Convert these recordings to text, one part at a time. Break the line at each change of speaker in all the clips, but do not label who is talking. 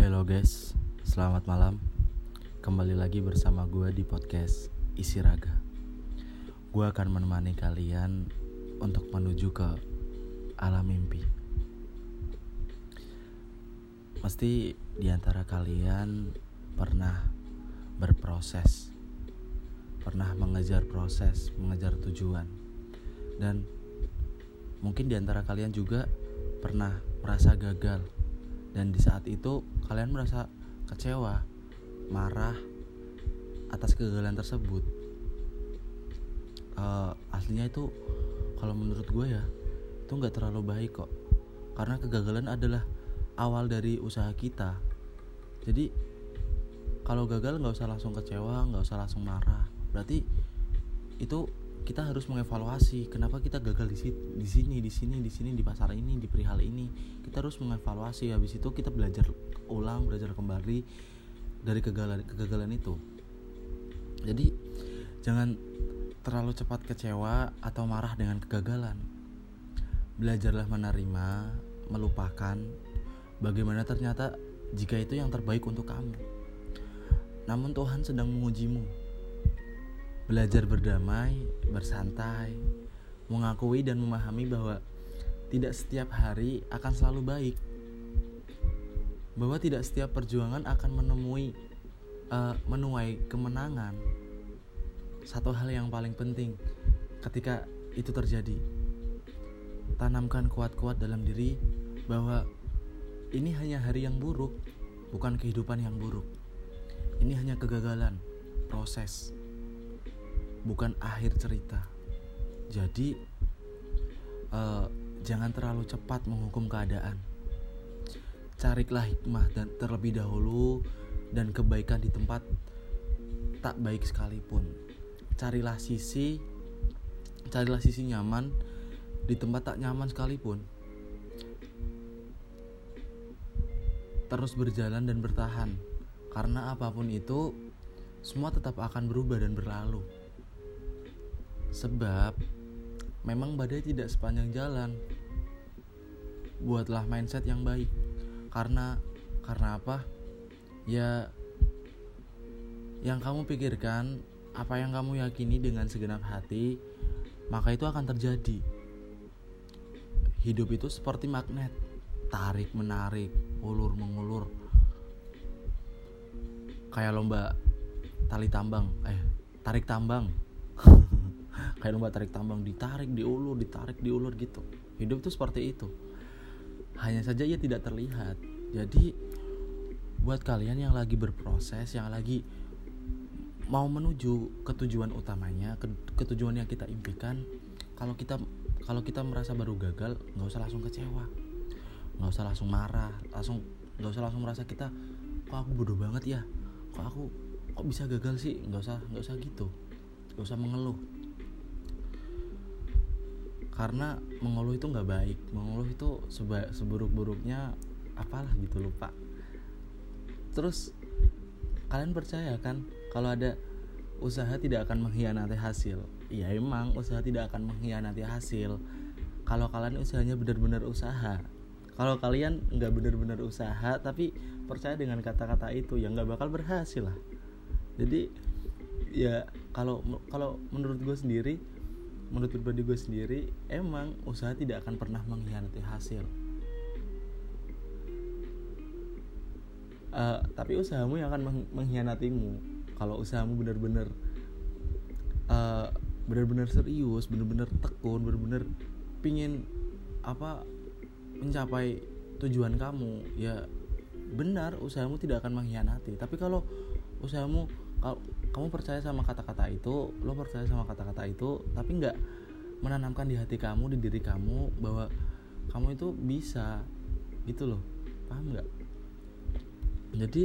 Halo guys, selamat malam. Kembali lagi bersama gue di podcast Isi Raga. Gue akan menemani kalian untuk menuju ke alam mimpi. Pasti di antara kalian pernah berproses, pernah mengejar proses, mengejar tujuan, dan mungkin di antara kalian juga pernah merasa gagal dan di saat itu kalian merasa kecewa, marah atas kegagalan tersebut. Uh, aslinya itu kalau menurut gue ya itu nggak terlalu baik kok, karena kegagalan adalah awal dari usaha kita. Jadi kalau gagal nggak usah langsung kecewa, nggak usah langsung marah. Berarti itu kita harus mengevaluasi kenapa kita gagal di sini di sini di sini di sini di pasar ini di perihal ini. Kita harus mengevaluasi. Habis itu kita belajar ulang belajar kembali dari kegagalan kegagalan itu. Jadi jangan terlalu cepat kecewa atau marah dengan kegagalan. Belajarlah menerima melupakan bagaimana ternyata jika itu yang terbaik untuk kamu. Namun Tuhan sedang mengujimu belajar berdamai, bersantai, mengakui dan memahami bahwa tidak setiap hari akan selalu baik. Bahwa tidak setiap perjuangan akan menemui uh, menuai kemenangan. Satu hal yang paling penting ketika itu terjadi. Tanamkan kuat-kuat dalam diri bahwa ini hanya hari yang buruk, bukan kehidupan yang buruk. Ini hanya kegagalan, proses bukan akhir cerita. Jadi uh, jangan terlalu cepat menghukum keadaan. Carilah hikmah dan terlebih dahulu dan kebaikan di tempat tak baik sekalipun. Carilah sisi carilah sisi nyaman di tempat tak nyaman sekalipun. Terus berjalan dan bertahan karena apa pun itu semua tetap akan berubah dan berlalu. Sebab memang badai tidak sepanjang jalan. Buatlah mindset yang baik. Karena karena apa? Ya yang kamu pikirkan, apa yang kamu yakini dengan segenap hati, maka itu akan terjadi. Hidup itu seperti magnet, tarik menarik, ulur mengulur. Kayak lomba tali tambang, eh tarik tambang kayak lomba tarik tambang ditarik diulur ditarik diulur gitu. Hidup tuh seperti itu. Hanya saja ia tidak terlihat. Jadi buat kalian yang lagi berproses yang lagi mau menuju ke tujuan utamanya ke, ke tujuan yang kita impikan kalau kita kalau kita merasa baru gagal nggak usah langsung kecewa. Nggak usah langsung marah langsung nggak usah langsung merasa kita kok aku bodoh banget ya? Kok aku kok bisa gagal sih? Nggak usah nggak usah gitu. Nggak usah mengeluh karena mengeluh itu nggak baik. Mengeluh itu seba seburuk-buruknya apalah gitu lupa. Terus kalian percaya kan kalau ada usaha tidak akan mengkhianati hasil? Ya emang usaha tidak akan mengkhianati hasil. Kalau kalian usahanya benar-benar usaha. Kalau kalian nggak benar-benar usaha tapi percaya dengan kata-kata itu ya nggak bakal berhasil lah. Jadi ya kalau kalau menurut gue sendiri menurut pribadi gue sendiri emang usaha tidak akan pernah mengkhianati hasil. Uh, tapi usahamu yang akan mengkhianatimu. Kalau usahamu benar-benar uh, benar-benar serius benar-benar tekun benar-benar pingin apa mencapai tujuan kamu ya benar usahamu tidak akan mengkhianati. Tapi kalau usahamu kamu percaya sama kata-kata itu lo percaya sama kata-kata itu tapi nggak menanamkan di hati kamu di diri kamu bahwa kamu itu bisa gitu loh. Paham nggak? Jadi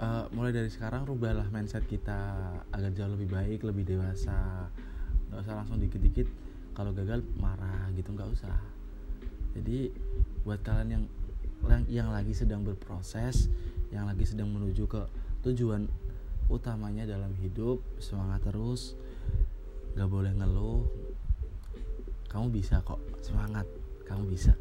uh, mulai dari sekarang rubahlah mindset kita agar jauh lebih baik lebih dewasa. Nggak usah langsung dikit-dikit kalau gagal marah gitu nggak usah. Jadi buat kalian yang yang lagi sedang berproses yang lagi sedang menuju ke tujuan utamanya dalam hidup semangat terus gak boleh ngeluh. Kamu bisa kok semangat. Kamu bisa